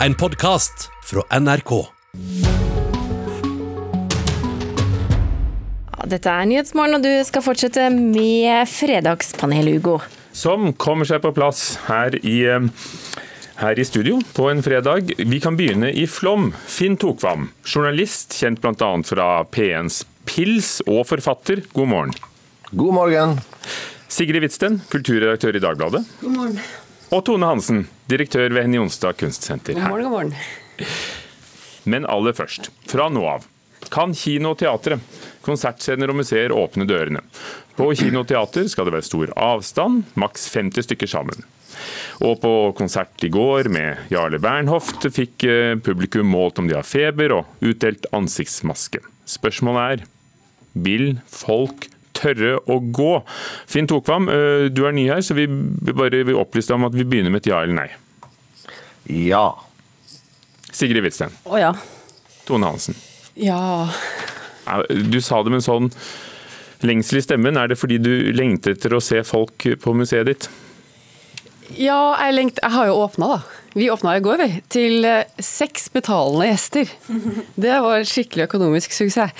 En podkast fra NRK. Dette er Nyhetsmorgen, og du skal fortsette med Fredagspanelet, Ugo. som kommer seg på plass her i, eh, her i studio på en fredag. Vi kan begynne i Flom. Finn Tokvam, journalist kjent bl.a. fra P1s Pils og forfatter. God morgen. God morgen. Sigrid Hvitsten, kulturredaktør i Dagbladet. God morgen. Og Tone Hansen, direktør ved Henny Jonstad kunstsenter. God morgen, god morgen. Men aller først, fra nå av kan kino og teatret, konsertscener og museer åpne dørene. På kino og teater skal det være stor avstand, maks 50 stykker sammen. Og på konsert i går med Jarle Bernhoft fikk eh, publikum målt om de har feber og utdelt ansiktsmaske. Spørsmålet er vil folk tørre å gå? Finn Tokvam, eh, du er ny her, så vi bare vil opplyse deg om at vi begynner med et ja eller nei. Ja. Sigrid Hvitsten. Å ja. Tone Hansen. Ja. Du sa det med en sånn lengsel i stemmen. Er det fordi du lengter etter å se folk på museet ditt? Ja, jeg, lengt, jeg har jo åpna, da. Vi åpna i går, vi. Til eh, seks betalende gjester. Det var skikkelig økonomisk suksess.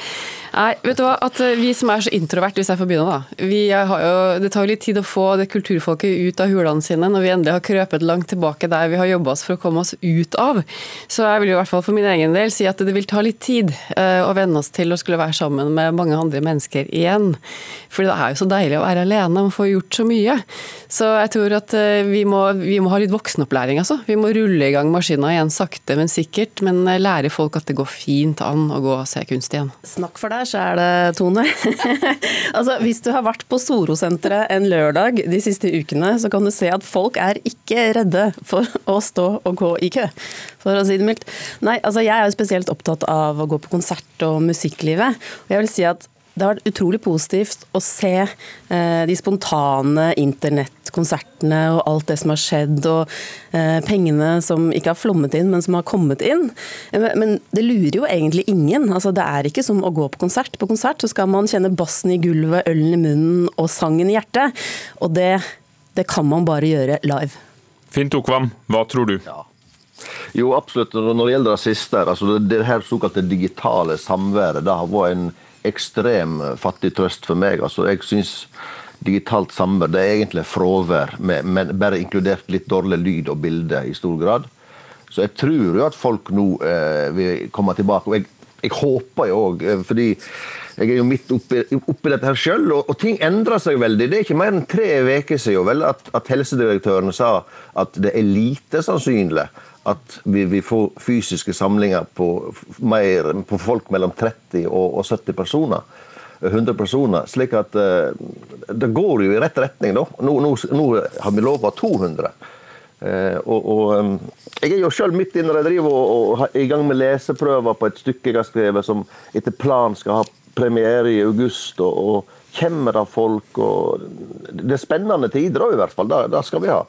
Nei, vet du hva, at eh, Vi som er så introvert, hvis jeg får begynne, da. Vi har jo, det tar jo litt tid å få det kulturfolket ut av hulene sine når vi endelig har krøpet langt tilbake der vi har jobba oss for å komme oss ut av. Så jeg vil jo i hvert fall for min egen del si at det vil ta litt tid eh, å venne oss til å skulle være sammen med mange andre mennesker igjen. For det er jo så deilig å være alene og få gjort så mye. Så jeg tror at eh, vi må, vi må ha litt voksenopplæring, altså. Vi må rulle i gang maskina igjen sakte, men sikkert. Men lære folk at det går fint an å gå og se kunst igjen. Snakk for deg, er det Tone. altså, hvis du har vært på Storosenteret en lørdag de siste ukene, så kan du se at folk er ikke redde for å stå og gå i kø, for å si det mildt. Nei, altså jeg er jo spesielt opptatt av å gå på konsert og musikklivet. Og jeg vil si at det har vært utrolig positivt å se eh, de spontane internettkonsertene og alt det som har skjedd, og eh, pengene som ikke har flommet inn, men som har kommet inn. Eh, Men det lurer jo egentlig ingen. Altså, det er ikke som å gå på konsert. På konsert så skal man kjenne bassen i gulvet, ølen i munnen og sangen i hjertet. Og det, det kan man bare gjøre live. Finn Tokvam, hva tror du? Jo, absolutt. Når det gjelder det siste, altså det, det her såkalte digitale samværet, det har vært en ekstrem fattig trøst for meg. Altså, jeg syns digitalt samvær det er egentlig fravær, men bare inkludert litt dårlig lyd og bilde i stor grad. Så jeg tror jo at folk nå eh, vil komme tilbake. og jeg jeg håper jo òg, fordi jeg er jo midt oppi, oppi dette her sjøl, og, og, ting endrer seg veldig. Det er ikke mer enn tre uker siden vel, at, at helsedirektøren sa at det er lite sannsynlig at vi, vi får fysiske samlinger på, mer, på folk mellom 30 og, og 70 personer. 100 personer. slik at uh, det går jo i rett retning. da. Nå, nå, nå har vi lova 200. Uh, og, og Jeg er jo sjøl midt inne i driver og, og, i gang med leseprøver på et stykke jeg har skrevet som etter planen skal ha premiere i august. og, og kommer det folk og Det er spennende tider i hvert fall. Det, det skal vi ha.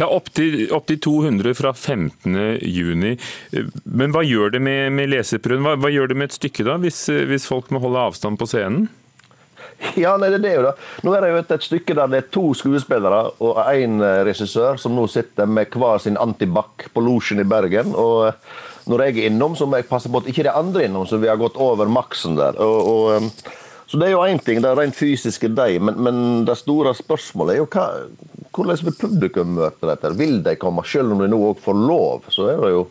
Ja, Opptil opp til 200 fra 15.6. Men hva gjør det med, med leseprøven? Hva, hva, gjør det med et stykke da, hvis, hvis folk må holde avstand på scenen? Ja, nei, det er jo det. Nå er det jo et, et stykke der det er to skuespillere og én regissør som nå sitter med hver sin antibac på losjen i Bergen. og Når jeg er innom, så må jeg passe på at ikke det er andre innom, så vi har gått over maksen der. og, og så Det er jo én ting, det er rent fysiske deg, men, men, det store spørsmålet er jo hva, hvordan vil publikum møte dette? Vil de komme, selv om de nå òg får lov? Så er det jo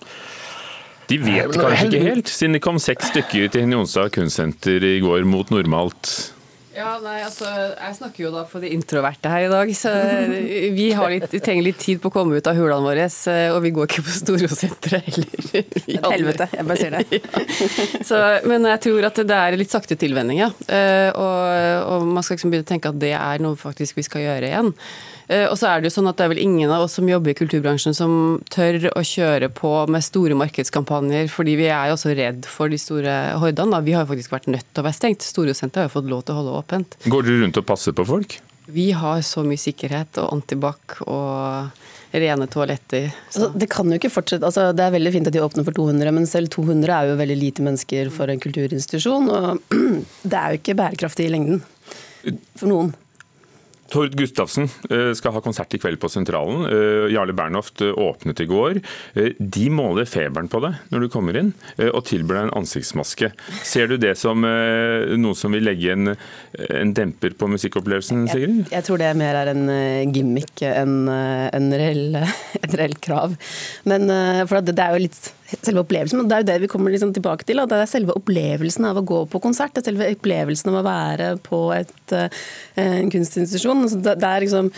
De vet kanskje ikke helt, siden det kom seks stykker til Jonstad kunstsenter i går mot normalt. Ja, nei, altså, Jeg snakker jo da for de introverte her i dag. så Vi, litt, vi trenger litt tid på å komme ut av hulene våre. Og vi går ikke på Storosenteret heller. Helvete, jeg bare sier det. ja. så, men jeg tror at det er litt sakte tilvenning, ja. Og, og man skal liksom begynne å tenke at det er noe faktisk vi skal gjøre igjen. Og så er Det jo sånn at det er vel ingen av oss som jobber i kulturbransjen som tør å kjøre på med store markedskampanjer, fordi vi er jo også redd for de store hordene. Vi har jo faktisk vært nødt til å være stengt. Storosenteret har jo fått lov til å holde åpent. Går dere rundt og passer på folk? Vi har så mye sikkerhet og antibac og rene toaletter. Altså, det kan jo ikke fortsette, altså, det er veldig fint at de åpner for 200, men selv 200 er jo veldig lite mennesker for en kulturinstitusjon. og Det er jo ikke bærekraftig i lengden for noen. Tord Gustavsen eh, skal ha konsert i kveld på Sentralen. Eh, Jarle Bernhoft eh, åpnet i går. De måler feberen på deg når du kommer inn, og tilbyr deg en ansiktsmaske. Ser du det som noe som vil legge en, en demper på musikkopplevelsen, Sigrid? Jeg, jeg, tror det mer er en gimmick enn en reell, et reelt krav. Men for det, det er jo litt selve opplevelsen. Men det er jo det vi kommer liksom tilbake til. Det er selve opplevelsen av å gå på konsert. Det er selve opplevelsen av å være på et, en kunstinstitusjon. Altså, det er liksom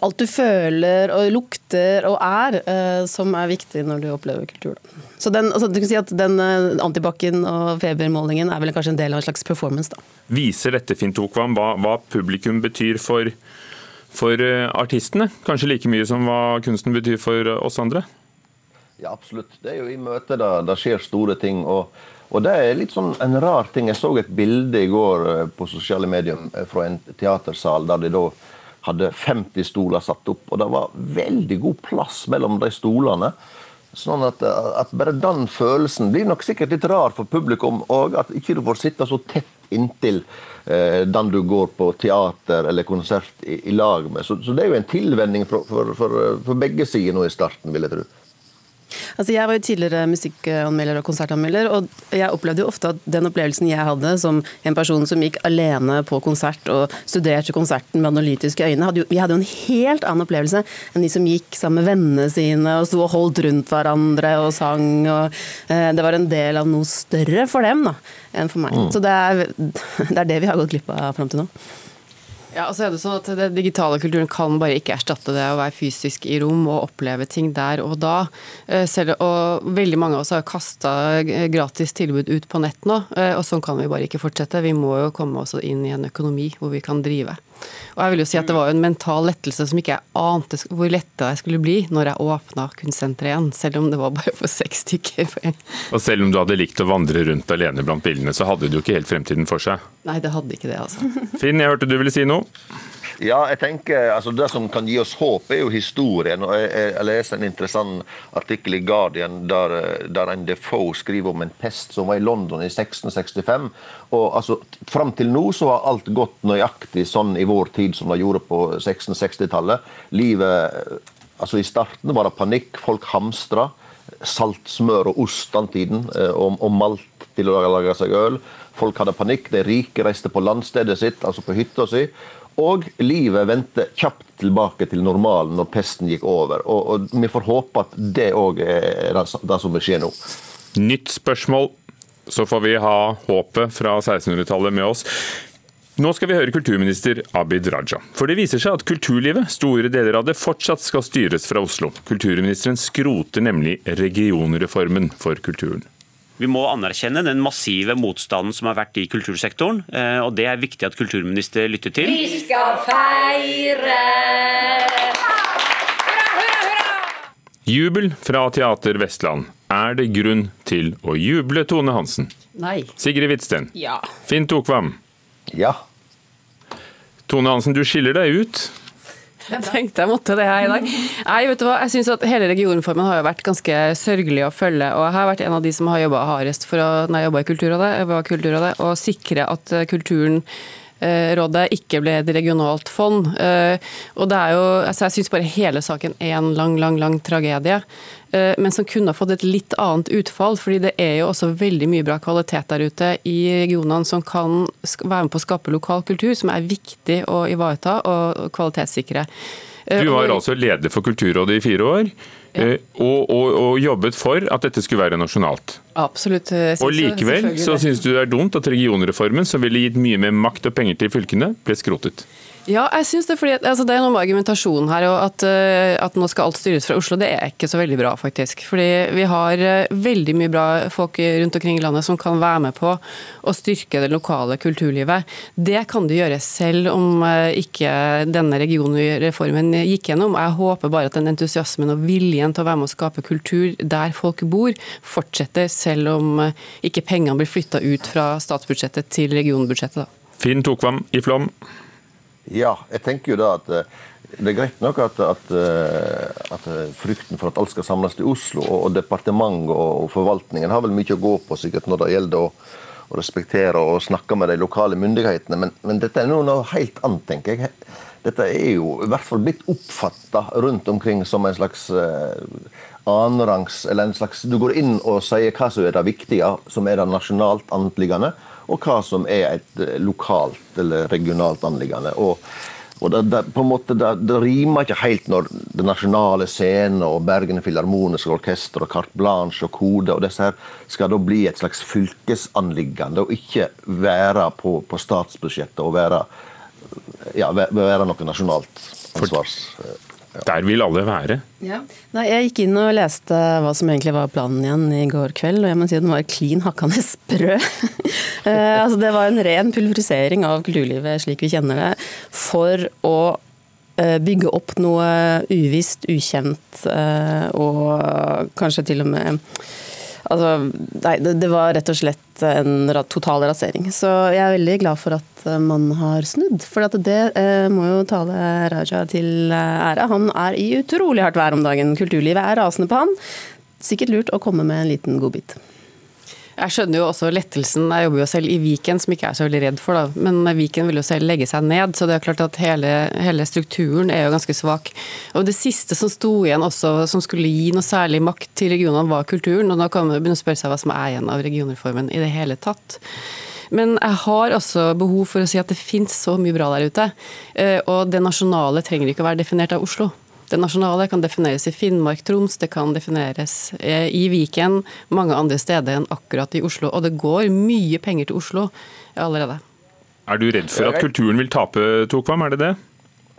alt du føler og lukter og er, uh, som er viktig når du opplever kultur. Så den, altså, du kan si at den uh, antibac-en og febermålingen er vel kanskje en del av en slags performance. da. Viser dette Finn Tokvam, hva, hva, publikum betyr for, for artistene? Kanskje like mye som hva kunsten betyr for oss andre? Ja, absolutt. Det er jo i møtet da det skjer store ting. og og det er litt sånn en rar ting. Jeg så et bilde i går på sosiale medier fra en teatersal der de da hadde 50 stoler satt opp, og det var veldig god plass mellom de stolene. Sånn at, at, bare den følelsen blir nok sikkert litt rar for publikum òg. At ikke du får sitte så tett inntil eh, den du går på teater eller konsert i, i lag med. Så, så, det er jo en tilvenning for, for, for, for begge sider nå i starten, vil jeg tro. Altså jeg var jo tidligere musikkanmelder og konsertanmelder, og jeg opplevde jo ofte at den opplevelsen jeg hadde som en person som gikk alene på konsert og studerte konserten med analytiske øyne, hadde jo, vi hadde jo en helt annen opplevelse enn de som gikk sammen med vennene sine og sto og holdt rundt hverandre og sang. og eh, Det var en del av noe større for dem da, enn for meg. Mm. Så det er, det er det vi har gått glipp av fram til nå. Ja, og så er det sånn at Den digitale kulturen kan bare ikke erstatte det å være fysisk i rom og oppleve ting der og da. Eh, selv, og Veldig mange av oss har kasta gratis tilbud ut på nett nå, eh, og sånn kan vi bare ikke fortsette. Vi må jo komme oss inn i en økonomi hvor vi kan drive. Og jeg vil jo si at Det var jo en mental lettelse som ikke jeg ante hvor letta jeg skulle bli når jeg åpna kunstsenteret igjen, selv om det var bare for seks stykker. Og selv om du hadde likt å vandre rundt alene blant bildene, så hadde du jo ikke helt fremtiden for seg? Nei, det hadde ikke det, altså. Finn, jeg hørte du ville si noe? Ja, jeg tenker, altså Det som kan gi oss håp, er jo historien. og Jeg, jeg leser en interessant artikkel i Guardian der, der en Defoe skriver om en pest som var i London i 1665. og altså, Fram til nå så har alt gått nøyaktig sånn i vår tid som det gjorde på 1660-tallet. Livet altså I starten var det panikk, folk hamstra. Salt, smør og ost den tiden, eh, og, og malt til å lage seg øl. Folk hadde panikk. De rike reiste på landstedet sitt, altså på hytta si. Og livet vendte kjapt tilbake til normalen når pesten gikk over. Og, og Vi får håpe at det òg er det som vil skje nå. Nytt spørsmål. Så får vi ha håpet fra 1600-tallet med oss. Nå skal vi høre kulturminister Abid Raja. For det viser seg at kulturlivet, store deler av det, fortsatt skal styres fra Oslo. Kulturministeren skroter nemlig regionreformen for kulturen. Vi må anerkjenne den massive motstanden som har vært i kultursektoren, eh, og det er viktig at kulturminister lytter til. Vi skal feire! Jubel fra Teater Vestland. Er det grunn til å juble, Tone Hansen? Nei. Sigrid Hvitsten? Ja. Finn Tokvam? Ja. Tone Hansen, du skiller deg ut. Jeg tenkte jeg måtte det her i dag. Nei, vet du hva, jeg synes at Hele regionreformen har jo vært ganske sørgelig å følge. og Jeg har vært en av de som har jobba hardest for å, nei, i Kulturrådet, jeg var Kulturrådet, og sikre at eh, kulturen eh, rådet ikke ble et regionalt fond. Eh, og det er jo, altså Jeg syns bare hele saken er en lang, lang, lang tragedie. Eh, men som kunne ha fått et litt annet utfall. fordi det er jo også veldig mye bra kvalitet der ute i regionene som kan være med på å skape lokal kultur, som er viktig å ivareta og kvalitetssikre. Eh, du var altså leder for Kulturrådet i fire år. Ja. Eh, og, og, og, jobbet for at dette skulle være nasjonalt. Absolutt. Og likevel så syns du det er dumt at regionreformen, som ville gitt mye mer makt og penger til fylkene, ble skrotet? Ja, jeg synes det. fordi altså, Det er noe med argumentasjonen her. og at, eh, at, nå skal alt styres fra Oslo, det er ikke så veldig bra, faktisk. Fordi vi har eh, veldig mye bra folk rundt omkring i landet som kan være med på å styrke det lokale kulturlivet. Det kan du gjøre selv om eh, ikke denne regionreformen gikk gjennom. Jeg håper bare at den entusiasmen og viljen til å være med å skape kultur der folk bor, fortsetter, selv om ikke pengene blir flytta ut fra statsbudsjettet til regionbudsjettet. Da. Finn Tokvam i Flåm. Ja, jeg tenker jo da at eh, det er greit nok at, at, eh, at, eh, frykten for at alt skal samles til Oslo, og departementet og forvaltningen har vel mye å gå på sikkert når det gjelder å, å respektere og snakke med de lokale myndighetene, men, men dette er noe, helt annet, tenker jeg. dette er jo i hvert fall blitt oppfatta rundt omkring som en slags annenrangs eller en slags, Du går inn og sier hva som er det viktige, som er det nasjonalt anliggende, og hva som er et eh, lokalt eller regionalt anliggende. Og, og det, det, på en måte, det, det, rimer ikke helt når det nasjonale scenen og Bergen Filharmoniske Orkester og Carte Blanche og Kode og disse her skal da bli et slags fylkesanliggende, og ikke være på, på statsbudsjettet og være ja, være noe nasjonalt ansvars... Der vil alle være. Ja. Nei, jeg gikk inn og leste hva som egentlig var planen igjen i går kveld, og jeg må si at den var klin hakkende sprø. eh, altså, det var en ren pulverisering av kulturlivet slik vi kjenner det, for å eh, bygge opp noe uvisst, ukjent eh, og kanskje til og med Altså, nei, det, det, var rett og slett en total rasering. Så jeg er veldig glad for at eh, man har snudd. For det eh, må jo tale Raja til eh, ære. Han er i utrolig hardt vær om dagen. Kulturlivet er rasende på han. Sikkert lurt å komme med en liten godbit. Jeg skjønner jo også lettelsen. Jeg jobber jo selv i Viken, som ikke er så veldig redd for, da. Men Viken vil jo selv legge seg ned, så det er klart at hele, hele, strukturen er jo ganske svak. Og det siste som sto igjen også, som skulle gi noe særlig makt til regionene, var kulturen. Og da kan man begynne å spørre seg hva som er igjen av regionreformen i det hele tatt. Men jeg har også behov for å si at det finnes så mye bra der ute. Eh, og det nasjonale trenger ikke å være definert av Oslo. Det nasjonale kan defineres i Finnmark, Troms, det kan defineres eh, i Viken, mange andre steder enn akkurat i Oslo. Og det går mye penger til Oslo allerede. Er du redd for at kulturen vil tape, Tokvam? Er det det?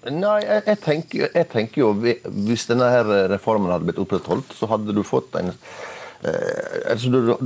Nei, jeg, jeg, tenker, jeg, tenker, jo Hvis denne her reformen hadde blitt opprettholdt, så hadde du fått en eh, altså,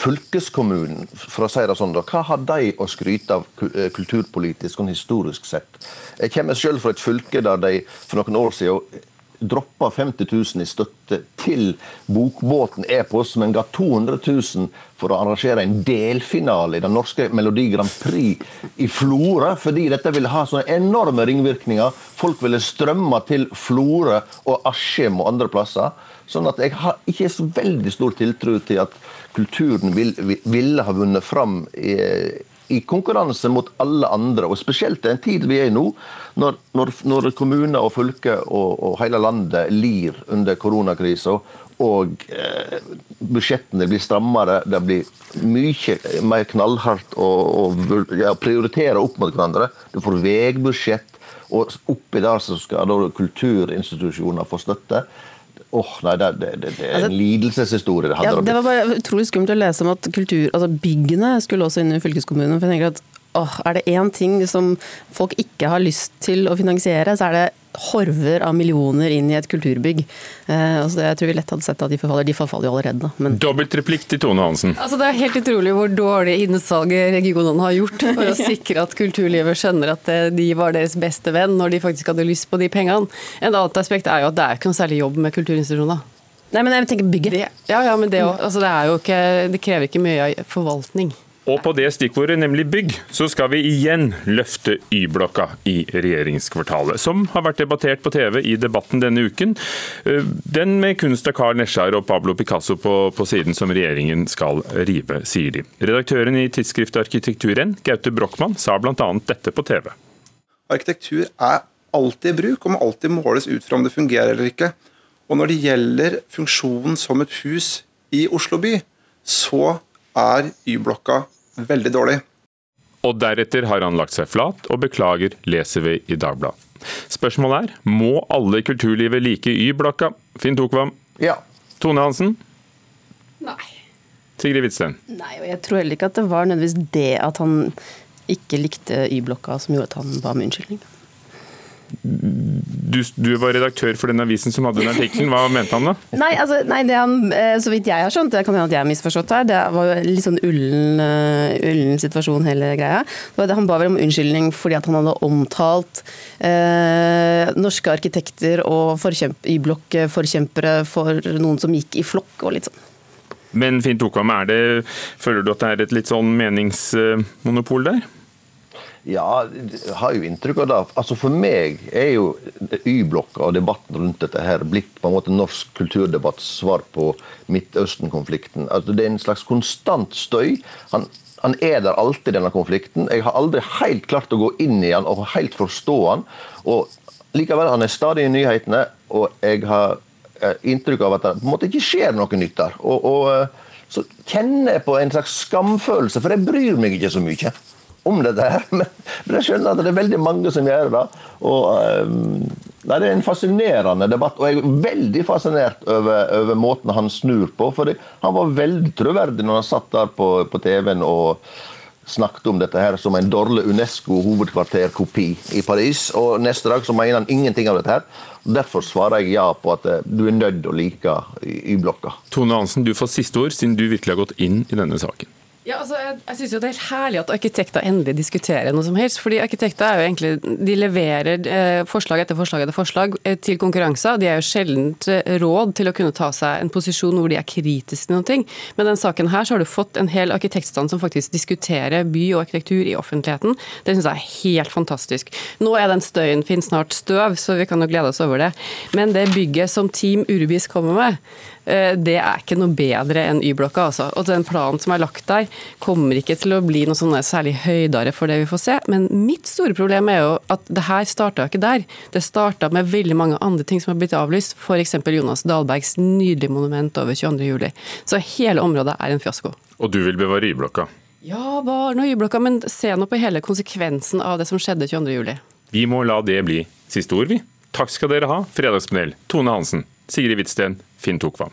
Fylkeskommunen, for å si det sånn, da, hva har de å skryte av eh, kulturpolitisk og historisk sett? Jeg kommer selv fra et fylke der de for noen år siden droppa 50 000 i støtte til Bokbåten Epos, men ga 200 000 for å arrangere en delfinale i den norske Melodi Grand Prix i Florø, fordi dette ville ha sånne enorme ringvirkninger. Folk ville strømme til Florø og Askim og andre plasser. Sånn at jeg har ikke så veldig stor tiltro til at kulturen ville vil ha vunnet fram i, i konkurranse mot alle andre, og spesielt i en tid vi er i nå, når, når, når kommuner og fylker og, og, hele landet lir under koronakrisa, og eh, budsjettene blir strammere, det blir mye mer knallhardt å, å ja, prioritere opp mot hverandre. Du får veibudsjett, og oppi der så skal da kulturinstitusjoner få støtte. Åh, oh, nei, det, det, det, er en altså, lidelseshistorie det handler ja, om. Det var bare utrolig skummelt å lese om at kultur, altså byggene skulle også inn i fylkeskommunen. for jeg tenker at åh, Er det én ting som folk ikke har lyst til å finansiere, så er det horver av millioner inn i et kulturbygg. Eh, altså jeg tror vi lett hadde sett at de forfaller. De forfaller jo allerede. Men... Dobbeltreplikk til Tone Hansen. Altså det er helt utrolig hvor dårlig innsalget regionene har gjort for å sikre at kulturlivet skjønner at eh, de var deres beste venn når de faktisk hadde lyst på de pengene. En annet aspekt er jo at det er ikke noe særlig jobb med kulturinstitusjoner. Nei, men jeg tenker bygget. Det, ja, ja, men det, også, altså det, er jo ikke, det krever ikke mye forvaltning. Og på det stikkordet, nemlig bygg, så skal vi igjen løfte Y-blokka i regjeringskvartalet, som har vært debattert på TV i debatten denne uken. Eh, den med kunst av Carl Nesjar og Pablo Picasso på, på, siden som regjeringen skal rive, sier de. Redaktøren i tidsskriftet Arkitekturen, Gaute Brochmann, sa bl.a. dette på TV. Arkitektur er alltid i bruk og må alltid måles ut fra om det fungerer eller ikke. Og når det gjelder funksjonen som et hus i Oslo by, så er Y-blokka veldig dårlig. Og deretter har han lagt seg flat og beklager, leser vi i Dagbladet. Spørsmålet er, må alle i kulturlivet like Y-blokka? Finn Tokvam? Ja. Tone Hansen? Nei. Sigrid Hvitsten? Nei, og jeg tror heller ikke at det var nødvendigvis det at han ikke likte Y-blokka som gjorde at han ba om unnskyldning du, du, var redaktør for den avisen som hadde den artikkelen. Hva mente han da? Nei, altså, nei, det han, eh, Så vidt jeg har skjønt, det kan hende at jeg har misforstått her, det var jo litt sånn ullen, uh, ullen situasjon hele greia. Han ba vel om unnskyldning fordi at han hadde omtalt uh, norske arkitekter og Y-blokk-forkjempere for noen som gikk i flokk og litt sånn. Men Finn Tokam, føler du at det er et litt sånn meningsmonopol der? Ja, jeg har jo inntrykk av det. Altså For meg er jo Y-blokka og debatten rundt dette her blitt på en måte norsk kulturdebatts svar på Midtøsten-konflikten. Altså Det er en slags konstant støy. Han, han er der alltid, denne konflikten. Jeg har aldri helt klart å gå inn i han og helt forstå han. Og Likevel, han er stadig i nyhetene, og jeg har eh, inntrykk av at det på en måte ikke skjer noe nytt der. Og, og eh, så kjenner jeg på en slags skamfølelse, for jeg bryr meg ikke så mye om dette her. Men jeg skjønner at det er veldig mange som gjør det. Og um, nei, Det er en fascinerende debatt, og jeg er veldig fascinert over, over måten han snur på. For han var veldig troverdig når han satt der på, på TV-en og snakket om dette her som en dårlig Unesco-hovedkvarterkopi i Paris. Og neste dag så mener han ingenting av dette her. Derfor svarer jeg ja på at eh, du er nødt å like Y-blokka. Tone Hansen, du får siste ord, siden du virkelig har gått inn i denne saken. Ja, altså, jeg, jeg synes jo Det er helt herlig at arkitekter endelig diskuterer noe som helst. fordi Arkitekter er jo egentlig, de leverer eh, forslag etter forslag etter forslag eh, til konkurranser. De er jo sjelden eh, råd til å kunne ta seg en posisjon hvor de er kritiske til noe. Men den saken her så har du fått en hel arkitektstand som faktisk diskuterer by og arkitektur i offentligheten. Det syns jeg er helt fantastisk. Nå er den støyen finnes snart støv, så vi kan jo glede oss over det. Men det bygget som Team Urbis kommer med, det er ikke noe bedre enn Y-blokka. Altså. Og den planen som er lagt der, kommer ikke til å bli noe sånn særlig høydere for det vi får se. Men mitt store problem er jo at det her starta ikke der. Det starta med veldig mange andre ting som har blitt avlyst. F.eks. Jonas Dahlbergs nydelige monument over 22.07. Så hele området er en fiasko. Og du vil bevare Y-blokka? Ja, bare noe Y-blokka, men se nå på hele konsekvensen av det som skjedde 22.07. Vi må la det bli siste ord, vi. Takk skal dere ha, Fredagspanel, Tone Hansen, Sigrid Hvitsten, Finn Tokvam.